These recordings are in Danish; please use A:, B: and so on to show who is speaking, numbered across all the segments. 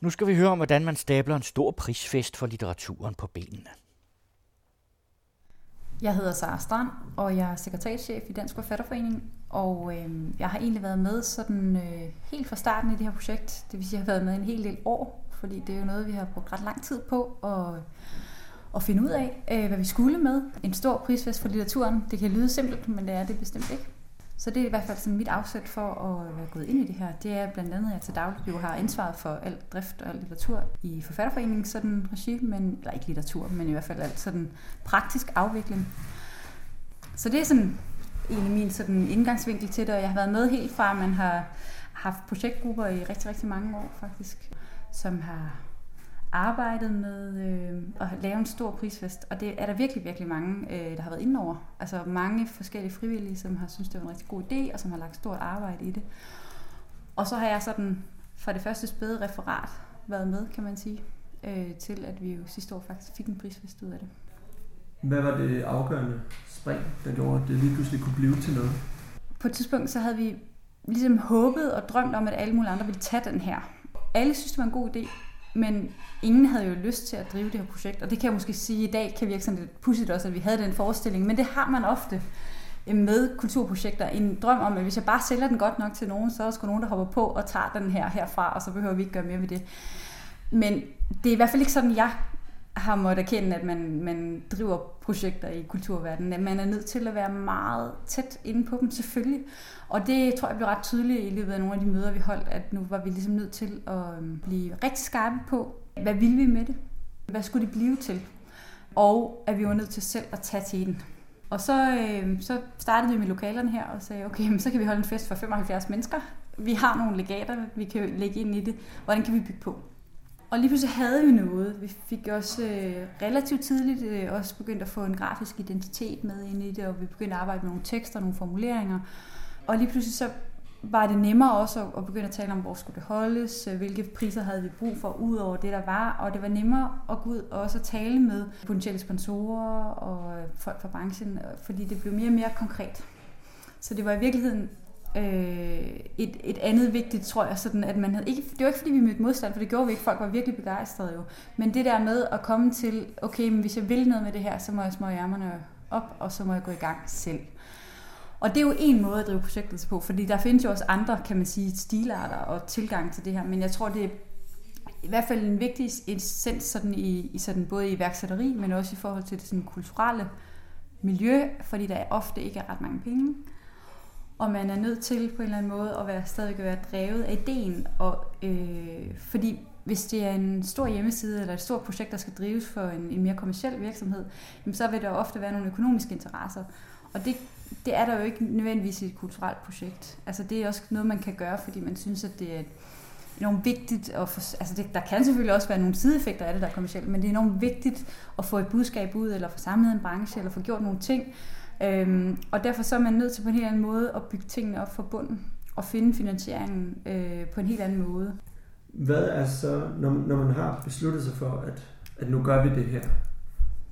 A: Nu skal vi høre om, hvordan man stabler en stor prisfest for litteraturen på benene.
B: Jeg hedder Sara Strand, og jeg er sekretærchef i Dansk Forfatterforening, og øh, jeg har egentlig været med sådan øh, helt fra starten i det her projekt. Det vil sige, jeg har været med en hel del år, fordi det er jo noget, vi har brugt ret lang tid på at, at finde ud af, øh, hvad vi skulle med. En stor prisfest for litteraturen. Det kan lyde simpelt, men det er det bestemt ikke. Så det er i hvert fald sådan mit afsæt for at øh, være gået ind i det her. Det er blandt andet, at jeg til daglig jo har ansvaret for alt drift og litteratur i Forfatterforeningen sådan regi, men, eller ikke litteratur, men i hvert fald alt sådan praktisk afvikling. Så det er sådan egentlig min sådan indgangsvinkel til det, og jeg har været med helt fra, at man har haft projektgrupper i rigtig, rigtig mange år faktisk, som har arbejdet med øh, at lave en stor prisfest, og det er der virkelig, virkelig mange, øh, der har været inde over. Altså mange forskellige frivillige, som har synes det var en rigtig god idé, og som har lagt stort arbejde i det. Og så har jeg sådan fra det første spæde referat været med, kan man sige, øh, til at vi jo sidste år faktisk fik en prisfest ud af det.
C: Hvad var det afgørende spring, der gjorde, at det lige pludselig kunne blive til noget?
B: På et tidspunkt så havde vi ligesom håbet og drømt om, at alle mulige andre ville tage den her. Alle synes, det var en god idé, men ingen havde jo lyst til at drive det her projekt. Og det kan jeg måske sige, i dag kan virke sådan lidt pudsigt også, at vi havde den forestilling. Men det har man ofte øh, med kulturprojekter. En drøm om, at hvis jeg bare sælger den godt nok til nogen, så er der sgu nogen, der hopper på og tager den her herfra, og så behøver vi ikke gøre mere ved det. Men det er i hvert fald ikke sådan, jeg har måttet erkende, at man, man driver projekter i kulturverdenen. At man er nødt til at være meget tæt inde på dem, selvfølgelig. Og det tror jeg blev ret tydeligt i løbet af nogle af de møder, vi holdt, at nu var vi ligesom nødt til at øhm, blive rigtig skarpe på, hvad ville vi med det? Hvad skulle det blive til? Og at vi var nødt til selv at tage til den. Og så, øh, så startede vi med lokalerne her og sagde, okay, men så kan vi holde en fest for 75 mennesker. Vi har nogle legater, vi kan lægge ind i det. Hvordan kan vi bygge på? Og lige pludselig havde vi noget. Vi fik også øh, relativt tidligt øh, også begyndt at få en grafisk identitet med ind i det, og vi begyndte at arbejde med nogle tekster, nogle formuleringer. Og lige pludselig så var det nemmere også at, at begynde at tale om, hvor skulle det holdes, øh, hvilke priser havde vi brug for, ud over det, der var. Og det var nemmere at gå ud og også tale med potentielle sponsorer og øh, folk fra branchen, øh, fordi det blev mere og mere konkret. Så det var i virkeligheden øh, et, et andet vigtigt, tror jeg, sådan at man havde ikke, det var ikke fordi vi mødte modstand, for det gjorde vi ikke, folk var virkelig begejstrede jo, men det der med at komme til, okay, men hvis jeg vil noget med det her, så må jeg små ærmerne op, og så må jeg gå i gang selv. Og det er jo en måde at drive projektet på, fordi der findes jo også andre, kan man sige, stilarter og tilgang til det her, men jeg tror, det er i hvert fald en vigtig essens sådan i, i sådan både i iværksætteri, men også i forhold til det sådan kulturelle miljø, fordi der ofte ikke er ret mange penge og man er nødt til på en eller anden måde at være stadig være drevet af ideen. Og, øh, fordi hvis det er en stor hjemmeside eller et stort projekt, der skal drives for en, en mere kommersiel virksomhed, jamen så vil der ofte være nogle økonomiske interesser. Og det, det er der jo ikke nødvendigvis i et kulturelt projekt. Altså det er også noget, man kan gøre, fordi man synes, at det er enormt vigtigt. At for, altså det, der kan selvfølgelig også være nogle sideeffekter af det, der er kommersielt, men det er enormt vigtigt at få et budskab ud, eller få samlet en branche, eller få gjort nogle ting, Øhm, og derfor så er man nødt til på en helt anden måde at bygge tingene op fra bunden og finde finansieringen øh, på en helt anden måde.
C: Hvad er så, når, når man har besluttet sig for, at, at nu gør vi det her,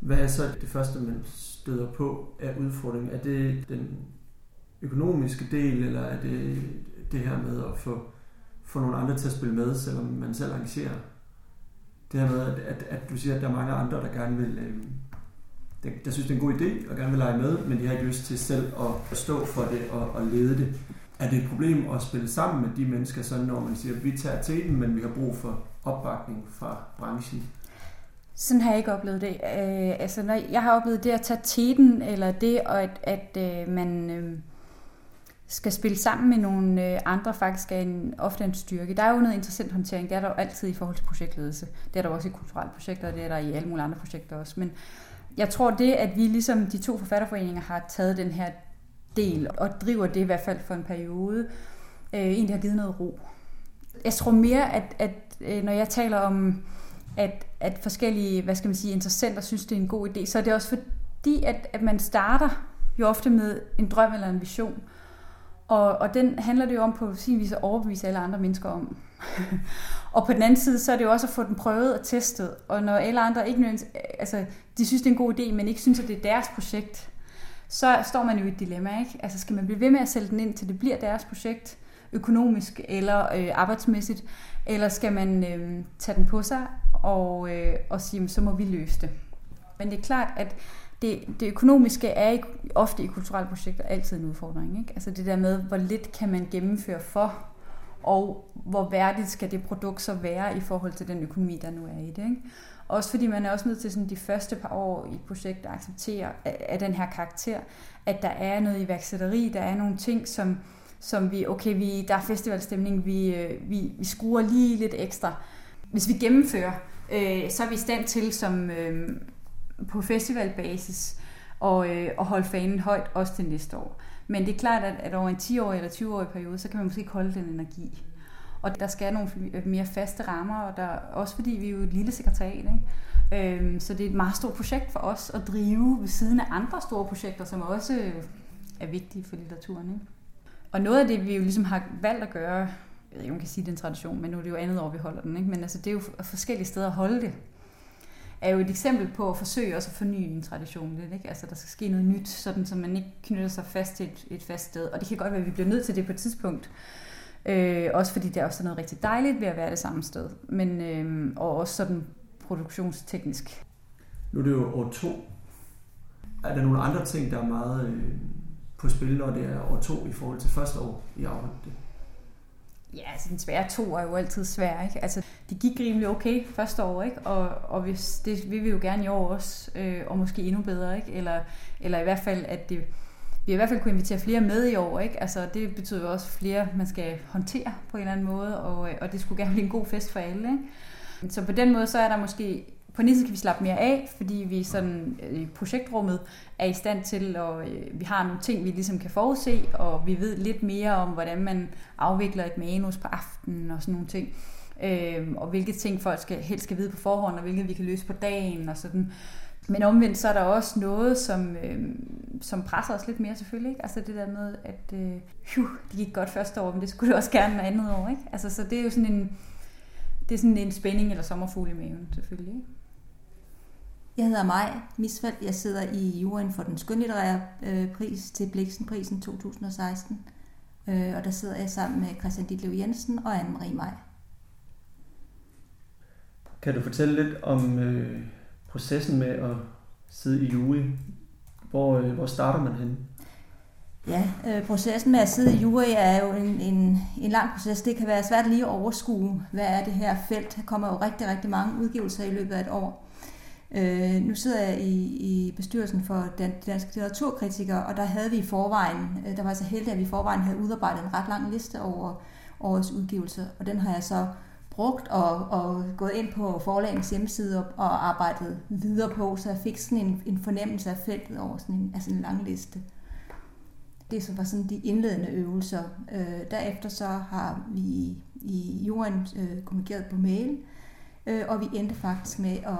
C: hvad er så det første, man støder på af udfordringen? Er det den økonomiske del, eller er det det her med at få, få nogle andre til at spille med, selvom man selv arrangerer? Det her med, at, at, at du siger, at der er mange andre, der gerne vil øh, der, der synes, det er en god idé og gerne vil lege med, men de har ikke lyst til selv at stå for det og, og lede det. Er det et problem at spille sammen med de mennesker, så når man siger, at vi tager til men vi har brug for opbakning fra branchen?
B: Sådan har jeg ikke oplevet det. Øh, altså, når jeg har oplevet det at tage teten, eller det, at, at øh, man øh, skal spille sammen med nogle øh, andre, faktisk er en, ofte en styrke. Der er jo noget interessant håndtering, det er der jo altid i forhold til projektledelse. Det er der også i kulturelle projekter, og det er der i alle mulige andre projekter også. Men, jeg tror det, at vi ligesom de to forfatterforeninger har taget den her del og driver det i hvert fald for en periode, øh, egentlig har givet noget ro. Jeg tror mere, at, at øh, når jeg taler om, at, at forskellige hvad skal man sige, interessenter synes, det er en god idé, så er det også fordi, at, at man starter jo ofte med en drøm eller en vision. Og, og den handler det jo om på sin vis at overbevise alle andre mennesker om. og på den anden side, så er det jo også at få den prøvet og testet. Og når alle andre ikke nødvendigvis, altså, de synes, det er en god idé, men ikke synes, at det er deres projekt, så står man jo i et dilemma, ikke? Altså, skal man blive ved med at sælge den ind, til det bliver deres projekt, økonomisk eller øh, arbejdsmæssigt, eller skal man øh, tage den på sig og, øh, og sige, så må vi løse det. Men det er klart, at det, det økonomiske er ikke ofte i kulturelle projekter altid en udfordring. Ikke? Altså det der med, hvor lidt kan man gennemføre for, og hvor værdigt skal det produkt så være i forhold til den økonomi, der nu er i det. Ikke? Også fordi man er også nødt til sådan de første par år i et projekt at acceptere af den her karakter, at der er noget iværksætteri, der er nogle ting, som, som vi, okay, vi, der er festivalstemning, vi, øh, vi, vi skruer lige lidt ekstra. Hvis vi gennemfører, øh, så er vi i stand til som øh, på festivalbasis og, øh, og holde fanen højt også til næste år. Men det er klart, at, at over en 10-årig eller 20-årig periode, så kan man måske ikke holde den energi. Og der skal nogle øh, mere faste rammer, og der, også fordi vi er jo et lille sekretariat. Ikke? Øhm, så det er et meget stort projekt for os at drive ved siden af andre store projekter, som også øh, er vigtige for litteraturen. Ikke? Og noget af det, vi jo ligesom har valgt at gøre, jeg ved ikke, man kan sige, det er en tradition, men nu er det jo andet år, vi holder den, ikke? men altså, det er jo forskellige steder at holde det er jo et eksempel på at forsøge også at forny en tradition lidt. Ikke? Altså, der skal ske noget nyt, sådan, så man ikke knytter sig fast til et, et fast sted. Og det kan godt være, at vi bliver nødt til det på et tidspunkt. Øh, også fordi det er også noget rigtig dejligt ved at være det samme sted. Men, øh, og også sådan produktionsteknisk.
C: Nu er det jo år to. Er der nogle andre ting, der er meget øh, på spil, når det er år to i forhold til første år i afholdet?
B: Ja, altså den svære to er jo altid svær, ikke? Altså, det gik rimelig okay første år, ikke? Og, og hvis, det vil vi jo gerne i år også, øh, og måske endnu bedre, ikke? Eller, eller i hvert fald, at det, vi i hvert fald kunne invitere flere med i år, ikke? Altså, det betyder jo også flere, man skal håndtere på en eller anden måde, og, øh, og det skulle gerne blive en god fest for alle, ikke? Så på den måde, så er der måske på den kan vi slappe mere af, fordi vi sådan øh, i projektrummet er i stand til, og øh, vi har nogle ting, vi ligesom kan forudse, og vi ved lidt mere om, hvordan man afvikler et manus på aftenen og sådan nogle ting. Øh, og hvilke ting folk skal, helst skal vide på forhånd, og hvilke vi kan løse på dagen og sådan. Men omvendt så er der også noget, som, øh, som presser os lidt mere selvfølgelig. Ikke? Altså det der med, at øh, phew, det gik godt første år, men det skulle det også gerne andet år. Ikke? Altså, så det er jo sådan en, det er sådan en spænding eller sommerfugl i maven selvfølgelig. Ikke?
D: Jeg hedder Maj Misfeldt. Jeg sidder i juryen for den skønlitterære øh, pris til Bliksenprisen 2016. Øh, og der sidder jeg sammen med Christian Ditlev Jensen og Anne-Marie Maj.
C: Kan du fortælle lidt om øh, processen med at sidde i jury? Hvor, øh, hvor starter man hen?
D: Ja, øh, processen med at sidde i jury er jo en, en, en lang proces. Det kan være svært lige at overskue, hvad er det her felt. Der kommer jo rigtig, rigtig mange udgivelser i løbet af et år. Øh, nu sidder jeg i, i bestyrelsen for Dan, Danske Litteraturkritikere, og der havde vi i forvejen, øh, der var så heldig, at vi i forvejen havde udarbejdet en ret lang liste over årets udgivelser, og den har jeg så brugt og, og gået ind på forlagens hjemmeside og, og arbejdet videre på, så jeg fik sådan en, en fornemmelse af feltet over sådan en, altså en lang liste. Det så var sådan de indledende øvelser. Øh, derefter så har vi i jorden øh, kommunikeret på mail, øh, og vi endte faktisk med at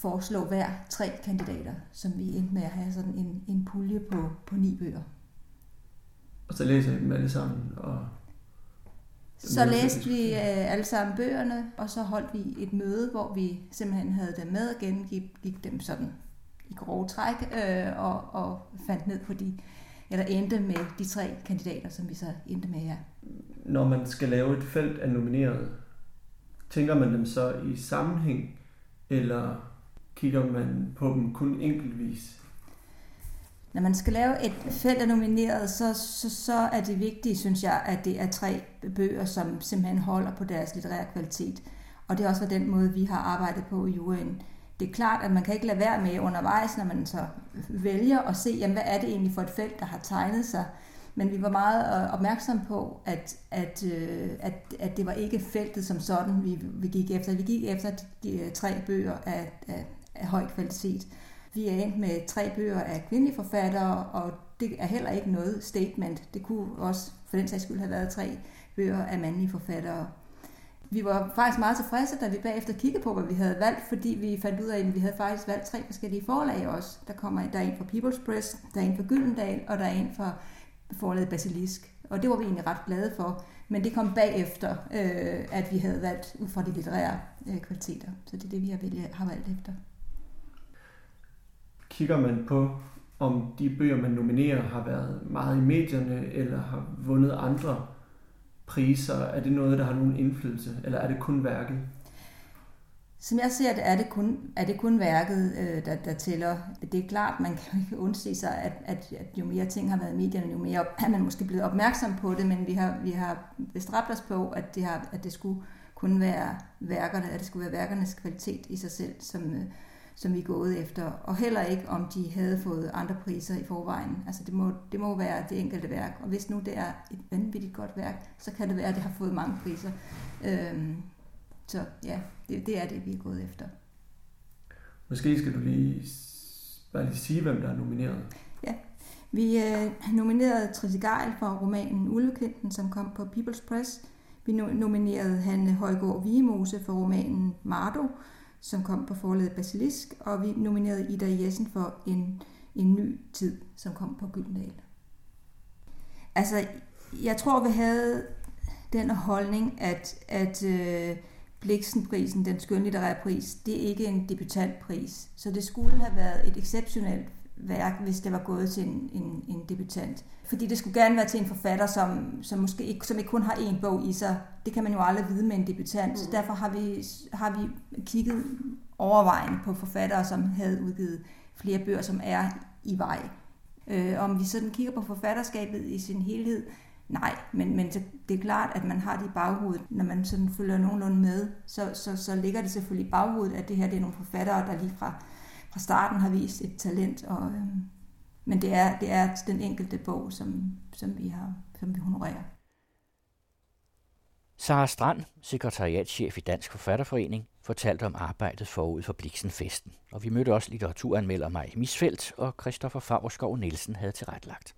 D: foreslå hver tre kandidater, som vi endte med at have sådan en, en pulje på, på ni bøger.
C: Og så læser I dem alle sammen? Og
D: så læste vi øh, alle sammen bøgerne, og så holdt vi et møde, hvor vi simpelthen havde dem med og gennemgik gik dem sådan i grove træk, øh, og, og fandt ned på de, eller endte med de tre kandidater, som vi så endte med her.
C: Når man skal lave et felt af nomineret, tænker man dem så i sammenhæng, eller kigger man på dem kun enkeltvis?
D: Når man skal lave et felt af nomineret, så, så, så er det vigtigt, synes jeg, at det er tre bøger, som simpelthen holder på deres litterære kvalitet. Og det er også den måde, vi har arbejdet på i UN. Det er klart, at man kan ikke lade være med undervejs, når man så vælger at se, jamen, hvad er det egentlig for et felt, der har tegnet sig. Men vi var meget øh, opmærksom på, at, at, øh, at, at det var ikke feltet som sådan, vi, vi gik efter. Vi gik efter de øh, tre bøger af, af, af høj kvalitet. Vi er endt med tre bøger af kvindelige forfattere, og det er heller ikke noget statement. Det kunne også for den sags skyld have været tre bøger af mandlige forfattere. Vi var faktisk meget tilfredse, da vi bagefter kiggede på, hvad vi havde valgt, fordi vi fandt ud af, at vi havde faktisk valgt tre forskellige forlag også. Der, kommer, der er en fra People's Press, der er en fra Gyldendal, og der er en fra forlaget Basilisk. Og det var vi egentlig ret glade for. Men det kom bagefter, øh, at vi havde valgt ud fra de litterære øh, kvaliteter. Så det er det, vi har, har valgt efter
C: kigger man på, om de bøger, man nominerer, har været meget i medierne, eller har vundet andre priser? Er det noget, der har nogen indflydelse, eller er det kun værket?
D: Som jeg ser det, er det kun, er det kun værket, øh, der, der tæller. Det er klart, man kan ikke undse sig, at, at, at jo mere ting har været i medierne, jo mere er man måske blevet opmærksom på det, men vi har, vi har bestræbt os på, at det, har, at det skulle kun være værkerne, at det skulle være værkernes kvalitet i sig selv, som, øh, som vi er gået efter, og heller ikke om de havde fået andre priser i forvejen. Altså det må, det må være det enkelte værk, og hvis nu det er et vanvittigt godt værk, så kan det være, at det har fået mange priser. Øhm, så ja, det, det er det, vi er gået efter.
C: Måske skal du lige bare lige sige, hvem der er nomineret.
D: Ja, vi øh, nominerede Trisse Geil for romanen Ulvekvinten, som kom på People's Press. Vi nominerede Hanne Højgaard Vigemose for romanen Mardo, som kom på forlaget Basilisk, og vi nominerede Ida Jessen for en, en ny tid, som kom på Gyldendal. Altså, jeg tror, vi havde den holdning, at, at øh, Bliksenprisen, den skønlitterære pris, det er ikke en debutantpris. Så det skulle have været et exceptionelt værk, hvis det var gået til en, en, en debutant. Fordi det skulle gerne være til en forfatter, som, som måske ikke, som ikke kun har én bog i sig. Det kan man jo aldrig vide med en debutant. Så mm. derfor har vi, har vi kigget overvejende på forfattere, som havde udgivet flere bøger, som er i vej. Øh, om vi sådan kigger på forfatterskabet i sin helhed, nej, men, men det er klart, at man har det i baghovedet, når man sådan følger nogenlunde med, så, så, så ligger det selvfølgelig i baghovedet, at det her det er nogle forfattere, der lige fra fra starten har vist et talent, og, øh, men det er, det er den enkelte bog, som, som, vi, har, som vi honorerer.
A: Sara Strand, sekretariatschef i Dansk Forfatterforening, fortalte om arbejdet forud for Bliksenfesten, og vi mødte også litteraturanmelder Maj Misfeldt og Christoffer Favrskov Nielsen havde tilrettelagt.